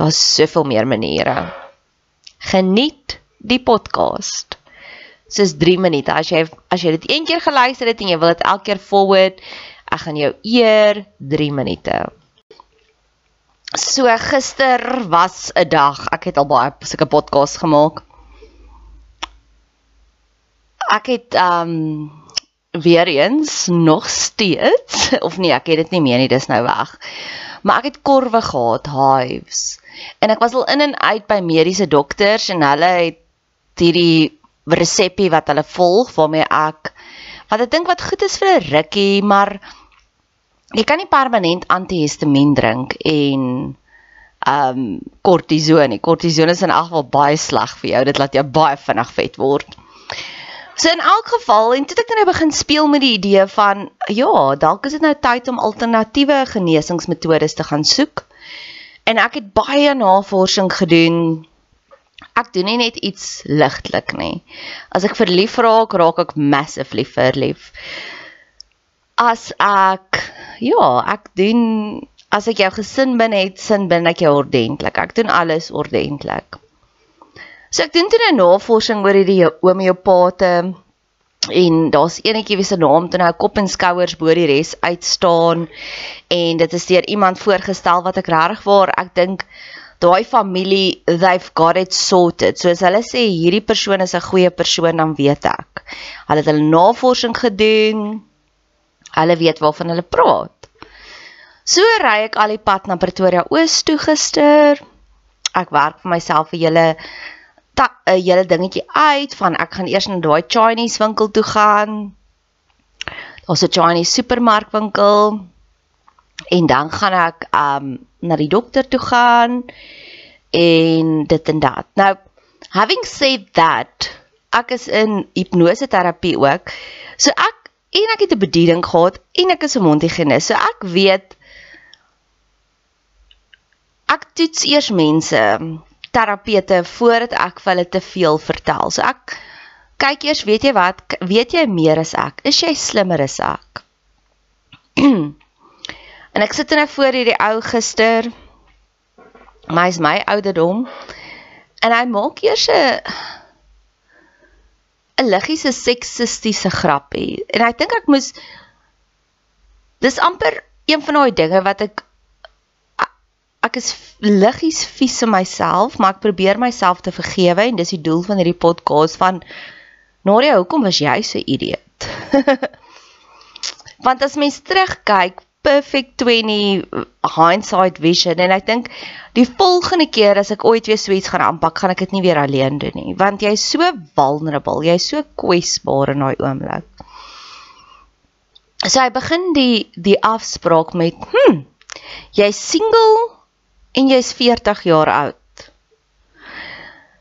Daar's soveel meer maniere. Geniet die podcast. Dis 3 minute. As jy as jy dit een keer geluister het en jy wil dit elke keer forward, ek gaan jou eer 3 minute. So gister was 'n dag. Ek het al baie sulke podcasts gemaak. Ek het um weer eens nog steeds of nee, ek het dit nie meer nie, dis nou weg. Maar ek het korwe gehad, hives. En ek was al in en uit by mediese dokters en hulle het hierdie resepie wat hulle volg waarmee ek wat ek dink wat goed is vir 'n rukkie, maar jy kan nie permanent antihistamiin drink en um, kortison nie. Kortison is in elk geval baie sleg vir jou. Dit laat jou baie vinnig vet word. So in elk geval en toe ek nou begin speel met die idee van ja, dalk is dit nou tyd om alternatiewe genesingsmetodes te gaan soek en ek het baie navorsing gedoen. Ek doen nie net iets ligtelik nie. As ek verlief raak, raak ek massive lief verlief. As ek ja, ek doen as ek jou gesin bin het, sin bin ek jou ordentlik. Ek doen alles ordentlik. So ek doen toe 'n navorsing oor hierdie homeopate en daar's eenetjie wie se naam toe nou kop en skouers bo die res uitstaan en dit is deur iemand voorgestel wat ek regtig waar ek dink daai familie they've got it sorted. So as hulle sê hierdie persoon is 'n goeie persoon dan weet ek. Hulle het hulle navorsing gedoen. Hulle weet waarvan hulle praat. So ry ek al die pad na Pretoria Oos toe gister. Ek werk vir myself vir julle uh, hele dingetjie uit van ek gaan eers na daai Chinese winkel toe gaan. Daar's 'n Chinese supermarkwinkel en dan gaan ek um na die dokter toe gaan en dit en dat. Nou having said that, ek is in hipnose terapie ook. So ek en ek het 'n bediening gehad en ek is 'n mondhygiënis. So ek weet ek toets eers mense terapeute voordat ek vir hulle te veel vertel. So ek kyk eers, weet jy wat, weet jy meer as ek? Is jy slimmer as ek? en ek sit nou voor hierdie ou gister. My is my ouderdom. En hy maak eers 'n 'n liggiese seksistiese grappie. En ek dink ek moes dis amper een van daai dinge wat ek ek is liggies vies vir myself, maar ek probeer myself te vergewe en dis die doel van hierdie podcast van Nadia, hoekom was jy so idioot? Want as mens terugkyk, perfect 20 hindsight vision en ek dink die volgende keer as ek ooit weer so iets gaan aanpak, gaan ek dit nie weer alleen doen nie, want jy's so vulnerable, jy's so kwesbaar in daai oomblik. So hy begin die die afspraak met, "Hm, jy's single en jy's 40 jaar oud.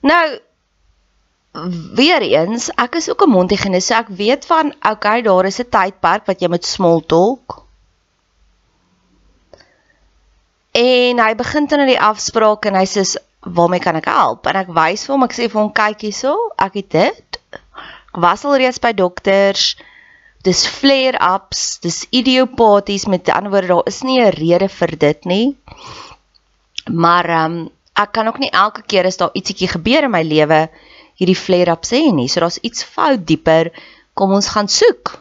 Nou weer eens, ek is ook 'n mondhygiënis, so ek weet van okay, daar is 'n tydperk wat jy met small talk. En hy begin dan in die afspraak en hy sê, "Waarmee kan ek help?" En ek wys vir hom, ek sê vir hom, "Kyk hierso, ek het dit. Ek was al reeds by dokters." Dis flare-ups, dis idiopaties met ander woorde daar is nie 'n rede vir dit nie. Maar ehm um, ek kan ook nie elke keer as daar ietsiekie gebeur in my lewe hierdie flare-up sê nie. So daar's iets fout dieper. Kom ons gaan soek.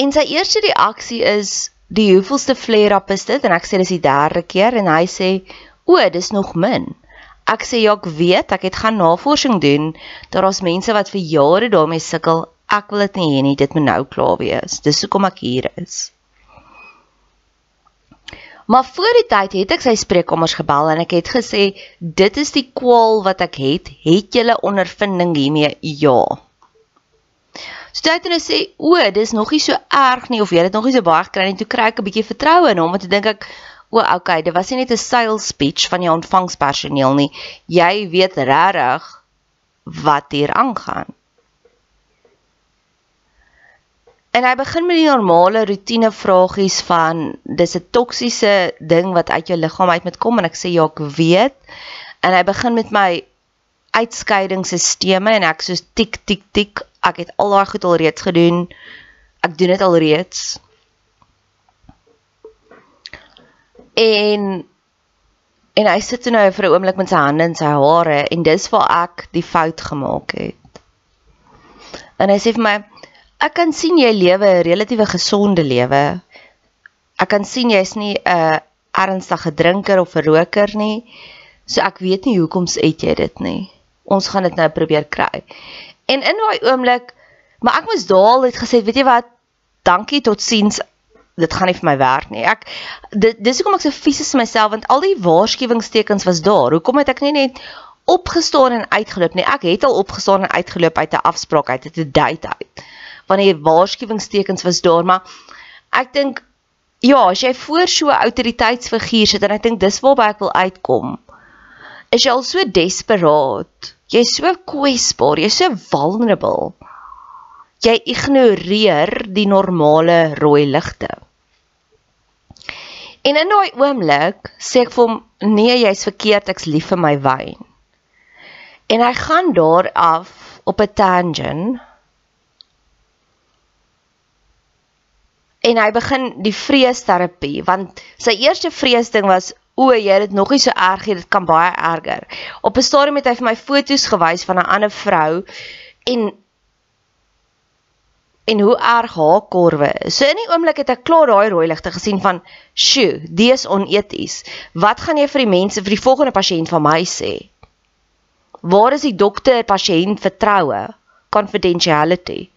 En sy eerste reaksie is die hoeveelste flare-up is dit? En ek sê dis die derde keer en hy sê o, dis nog min. Ek sê ja, ek weet, ek het gaan navorsing doen. Daar's mense wat vir jare daarmee sukkel. Ek wil dit nie hê nie, dit moet nou klaar wees. Dis hoekom ek hier is. Maar voor die tyd het ek sy spreekkamers gebel en ek het gesê dit is die kwaal wat ek het. Het 'n ondervinding hiermee? Ja. So toe het hy sê, "O, dis nog nie so erg nie of jy het nog nie so baie gekry nie." Toe kry ek 'n bietjie vertroue in hom want toe dink ek, "O, okay, dit was nie net 'n sales speech van die ontvangspersoneel nie. Jy weet regtig wat hier aangaan." En hy begin met die normale rotine vragies van dis 'n toksiese ding wat uit jou liggaam uit moet kom en ek sê ja, ek weet. En hy begin met my uitskeidingsstelsels en ek sê tik tik tik, ek het al daai goed al reeds gedoen. Ek doen dit al reeds. En en hy sit nou vir 'n oomblik met sy hande in sy hare en dis waar ek die fout gemaak het. En hy sê vir my ek kan sien jy lewe 'n relatiewe gesonde lewe. Ek kan sien jy's nie 'n ernstige drinker of 'n roker nie. So ek weet nie hoekom eet jy dit nie. Ons gaan dit nou probeer kry. En in daai oomblik, maar ek moes daal het gesê, weet jy wat? Dankie tot sins. Dit gaan nie vir my werk nie. Ek dit dis hoekom ek so vies is vir myself want al die waarskuwingstekens was daar. Hoekom het ek nie net opgestaan en uitgeloop nie? Ek het al opgestaan en uitgeloop uit 'n afspraak uit, uit 'n date uit van die waarskuwingstekens was daar, maar ek dink ja, as jy voor so 'n autoriteitsfiguur sit en ek dink dis waarby ek wil uitkom, is jy al so desperaat. Jy's so kwesbaar, jy's so vulnerable. Jy ignoreer die normale rooi ligte. En in daai oomblik sê ek vir hom, "Nee, jy's verkeerd, ek's lief vir my wyn." En hy gaan daar af op 'n tangent en hy begin die vreesterapie want sy eerste vreesding was o, jy het nog nie so erg nie, dit kan baie erger. Op 'n stadium het hy vir my foto's gewys van 'n ander vrou en en hoe erg haar korwe. So in die oomblik het ek klaar daai rooi ligte gesien van, "Sjoe, dis oneties. Wat gaan jy vir die mense vir die volgende pasiënt van my sê? Waar is die dokter-pasiënt vertroue? Confidentiality."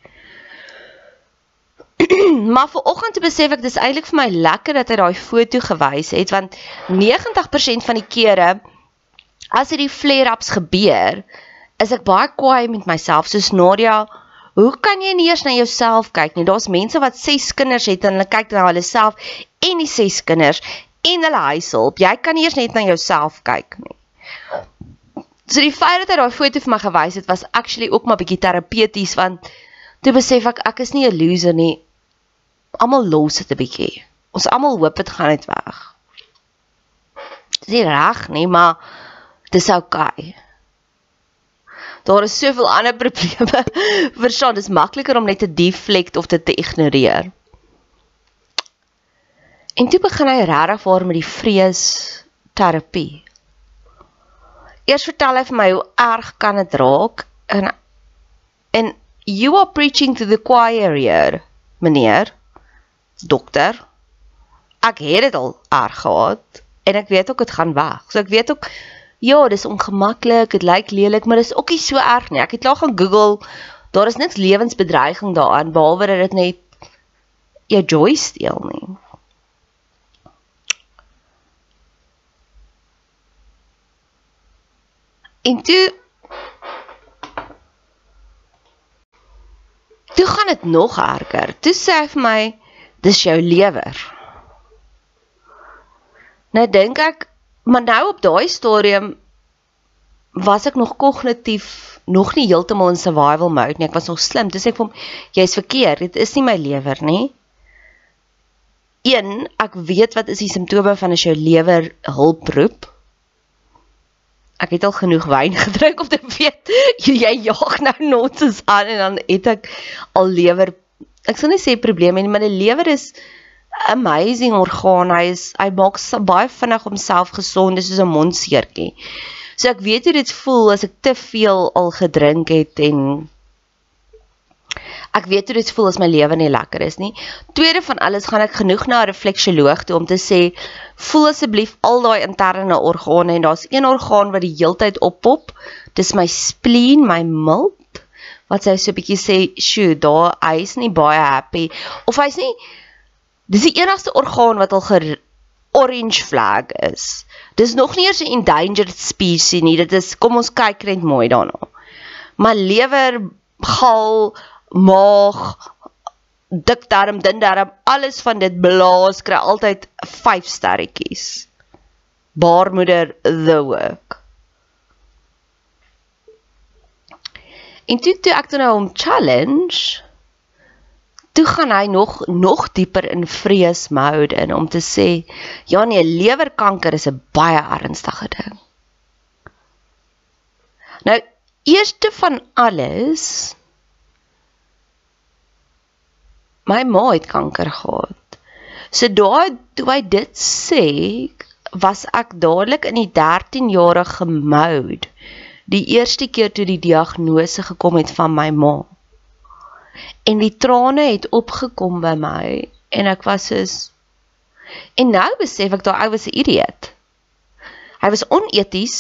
maar ver oggend te besef ek dis eintlik vir my lekker dat hy daai foto gewys het want 90% van die kere as dit die flare-ups gebeur is ek baie kwaai met myself. Soos Nadia hoe kan jy nie eers na jouself kyk nie? Daar's mense wat 6 kinders het en hulle kyk na hulle self en die 6 kinders en hulle huishulp. Jy kan nie eers net na jouself kyk nie. So die feit dat hy daai foto vir my gewys het was actually ook maar bietjie terapeuties want toe besef ek ek is nie 'n loser nie almal los dit 'n bietjie. Ons almal hoop dit gaan net weg. dis nie reg nie, maar dis oukei. Okay. Daar is soveel ander probleme. Verstaan, dis makliker om net te deflect of dit te ignoreer. En toe begin hy regtig waar met die vrees terapie. Eers vertel hy vir my hoe erg kan dit raak en en you are preaching to the choir here, meneer dokter. Ek het dit al erg gehad en ek weet ook dit gaan weg. So ek weet ook ja, dis ongemaklik, dit lyk lelik, maar dis ook nie so erg nie. Ek het klaar gaan Google. Daar is niks lewensbedreiging daaraan behalwe dat dit net jou joy steel nie. En toe Toe gaan dit nog erger. Toe sê hy vir my, dis jou lewer. Nou dink ek, maar nou op daai stadium was ek nog kognitief nog nie heeltemal in survival mode nie. Ek was nog slim. Dis ek vir hom, jy's verkeerd. Dit is nie my lewer nie. 1, ek weet wat is die simptome van as jou lewer hulp roep ek het al genoeg wyn gedrink om te weet jy jaag nou nonsens aan en dan het ek al lewer ek sal nie sê probleme nie maar die lewer is amazing orgaan hy is hy maak baie vinnig homself gesond dis soos 'n mondseertjie so ek weet hoe dit voel as ek te veel al gedrink het en Ek weet hoe dit voel as my lewe nie lekker is nie. Tweede van alles gaan ek genoeg na 'n refleksioloog toe om te sê, voel asseblief al daai interne organe en daar's een orgaan wat die heeltyd oppop. Dis my spleen, my milt. Wat sy so 'n bietjie sê, "Sjoe, daar hy's nie baie happy of hy's nie Dis die enigste orgaan wat al ger orange flag is. Dis nog nie eers 'n endangered species nie. Dit is kom ons kyk net mooi daarna. Maar lewer, gal, maag, dik darm, dun darm, alles van dit blaas kry altyd 5 sterretjies. Baarmoeder the work. En toe toe ek toe nou hom challenge, toe gaan hy nog nog dieper in vrees mode in om te sê, ja nee, lewerkanker is 'n baie ernstige ding. Nou, eerste van alles, my ma het kanker gehad. So daai toe hy dit sê, was ek dadelik in die 13 jarige mode. Die eerste keer toe die diagnose gekom het van my ma. En die trane het opgekom by my en ek was soos En nou besef ek daai ou was 'n idioot. Hy was oneties.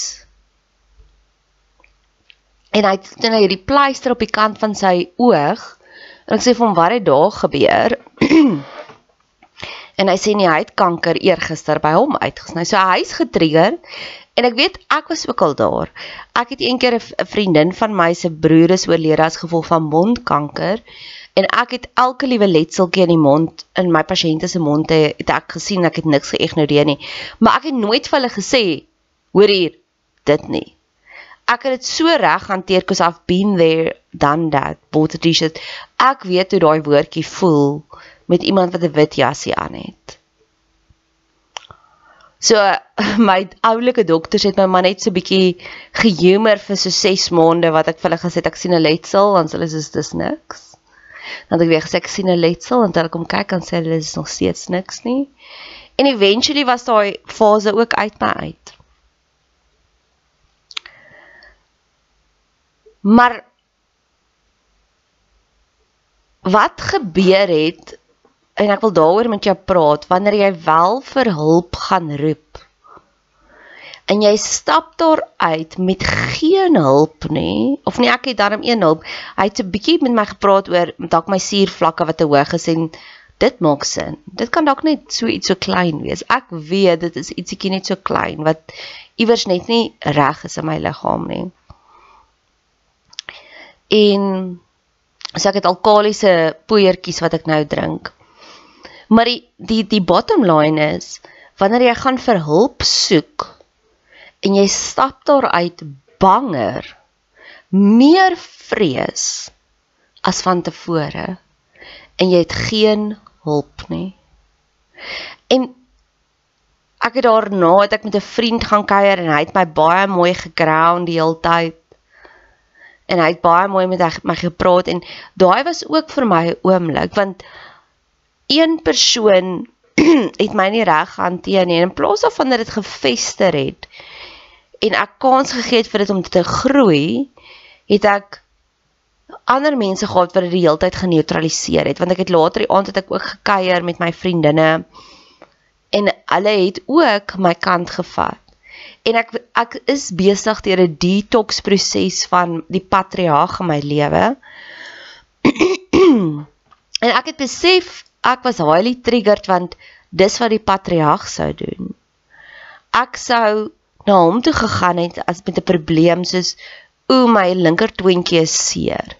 En hy het net hierdie pleister op die kant van sy oog En ek sê vir hom wat het daar gebeur? en hy sê nee, hy het kanker eergister by hom uitgesny. So hy's getrigger en ek weet ek was ook al daar. Ek het eendag 'n vriendin van my se broer is oorlede as gevolg van mondkanker en ek het elke liewe letseltjie in die mond in my pasiënte se monde het ek gesien ek het niks geïgnoreer nie. Maar ek het nooit vir hulle gesê hoor hier dit nie ek het dit so reg hanteer cuz I've been there done that a t-shirt ek weet hoe daai woordjie voel met iemand wat 'n wit jassie aan het. So my oulike dokters het my maar net so bietjie gehumor vir so 6 maande wat ek vir hulle gesê ek sien 'n letsel want hulle sê dis niks. Dan het ek weer gesê ek sien 'n letsel en hulle kom kyk en sê hulle is nog steeds niks nie. En eventually was daai fase ook uit my uit. Maar wat gebeur het en ek wil daaroor met jou praat wanneer jy wel vir hulp gaan roep en jy stap daar uit met geen hulp nê of nee ek het darm een hulp hy het 'n bietjie met my gepraat oor dalk my suurvlakke wat te hoog is en dit maak sin. Dit kan dalk net so iets so klein wees. Ek weet dit is ietsiekie net so klein wat iewers net nie reg is in my liggaam nie. En so ek het alkaliese poeiertjies wat ek nou drink. Maar die die die bottom line is wanneer jy gaan vir hulp soek en jy stap daar uit banger meer vrees as van tevore en jy het geen hulp nie. En Ek het daarna het ek met 'n vriend gaan kuier en hy het my baie mooi geground die hele tyd. En hy het baie mooi met my gepraat en daai was ook vir my 'n oomblik want een persoon het my nie reg hanteer nie en in plaas daarvan dat dit gefester het en ek kans gegee het vir dit om te groei, het ek ander mense gehad wat dit die hele tyd geneutraliseer het want ek het later die aand het ek ook gekuier met my vriendinne en hulle het ook my kant gevat. En ek ek is besig deur 'n detox proses van die patriarg in my lewe. en ek het besef ek was highly triggered want dis wat die patriarg sou doen. Ek sou na hom toe gegaan het as met 'n probleem soos o my linker twintjie is seer.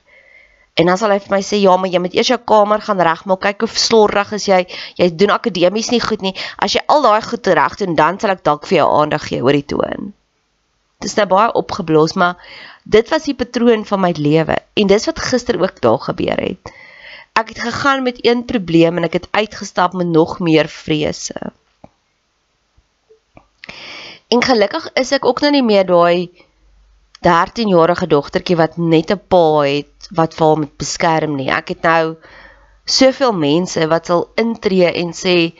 En dan sal hy vir my sê ja, maar jy moet eers jou kamer gaan regmaak. Kyk hoe slordig is jy. Jy doen akademies nie goed nie. As jy al daai goed reg doen, dan sal ek dalk vir jou aandag gee oor die toon. Dis nou baie opgeblos, maar dit was die patroon van my lewe en dis wat gister ook daar gebeur het. Ek het gegaan met een probleem en ek het uitgestap met nog meer vrese. En gelukkig is ek ook nou nie meer daai 13-jarige dogtertjie wat net 'n pa het wat vir hom beskerm nie. Ek het nou soveel mense wat sal intree en sê,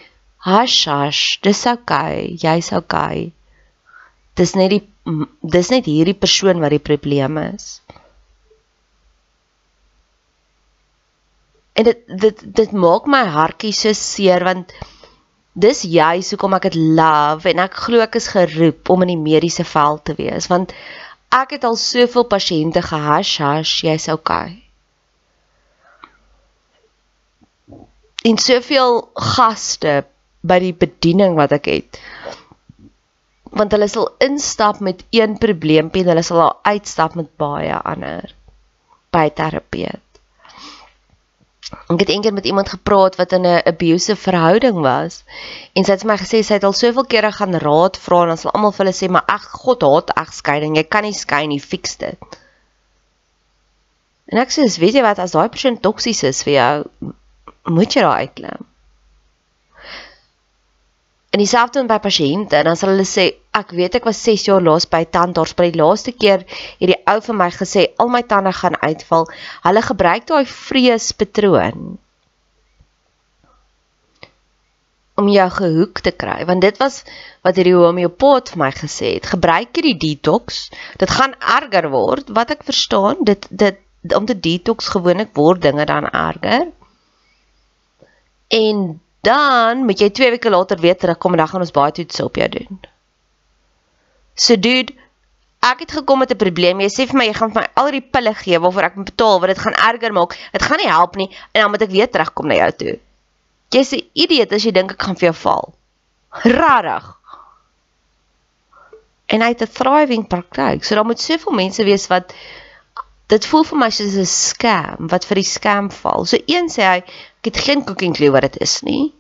"Hush, hush, dis okay, jy's okay." Dis net die dis net hierdie persoon wat die probleem is. En dit dit dit maak my hartjie so seer want dis juist hoekom ek dit love en ek glo ek is geroep om in die mediese veld te wees want Ek het al soveel pasiënte gehash hash, jy's okay. En soveel gaste by die bediening wat ek het. Want hulle sal instap met een probleempie en hulle sal uitstap met baie ander by terapeut. Ek het eendag met iemand gepraat wat in 'n abusive verhouding was en sy het vir my gesê sy het al soveel kere gaan raad vra en dan sal almal vir hulle sê maar ag God haat egskeiding, jy kan nie skei nie, fix dit. En ek sê, weet jy wat, as daai persoon toksies is vir jou, moet jy daai uitklim in dieselfde by pasiënte en dan sal hulle sê ek weet ek was 6 jaar laas by tandarts by die laaste keer het die ou vir my gesê al my tande gaan uitval. Hulle gebruik daai vreespatroon om jou gehoek te kry want dit was wat hierdie homeopaat vir my gesê het. Gebruik hierdie detox. Dit gaan erger word. Wat ek verstaan dit dit om te detox gewoonlik word dinge dan erger. En dan moet jy 2 weke later weer terugkom en dan gaan ons baie toets op jou doen. So dude, ek het gekom met 'n probleem. Jy sê vir my jy gaan vir my al die pille gee waarvoor ek moet betaal, wat dit gaan erger maak. Dit gaan nie help nie en dan moet ek weer terugkom na jou toe. Jy's 'n idioot as jy dink ek gaan vir jou val. Rarig. En hy het 'n thriving praktyk. So daar moet soveel mense wees wat dit voel vir my soos 'n scam wat vir die scam val. So een sê hy, ek het geen cooking clue wat dit is nie.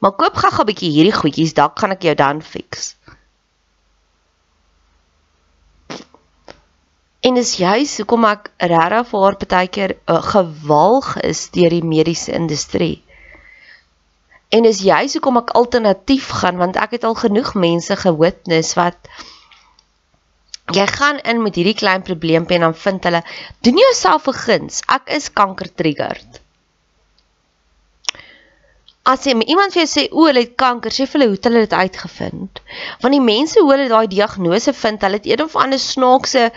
Maar koop gou-gou 'n bietjie hierdie goedjies, dalk gaan ek jou dan fix. En dis juist hoekom ek regtig vir haar partykeer uh, gewalg is deur die mediese industrie. En dis juist hoekom ek alternatief gaan want ek het al genoeg mense gewitness wat jy gaan in met hierdie klein probleempie en dan vind hulle doen jouself 'n guns. Ek is kanker triggered. As jy iemand vir jou sê o, hulle het kanker, sê vir hulle hoe het hulle dit uitgevind? Want die mense hoe hulle daai diagnose vind, hulle het een of ander snaakse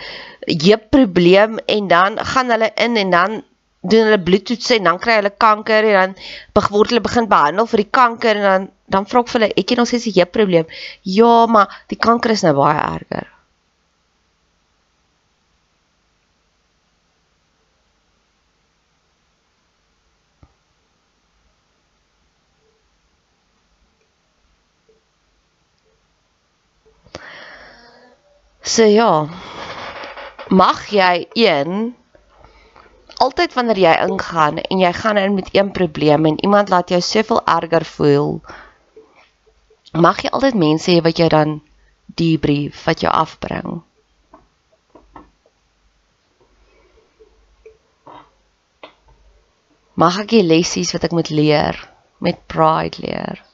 heup probleem en dan gaan hulle in en dan doen hulle bloedtoets en dan kry hulle kanker en dan word hulle begin behandel vir die kanker en dan dan vra ek vir hulle, "Het jy nog steeds 'n heup probleem?" "Ja, maar die kanker is nou baie erger." So ja. Mag jy een altyd wanneer jy ingaan en jy gaan in met een probleem en iemand laat jou soveel erger voel, mag jy altyd mense hê wat jou dan debrief, wat jou afbring. Mag ek die lessies wat ek moet leer met pride leer?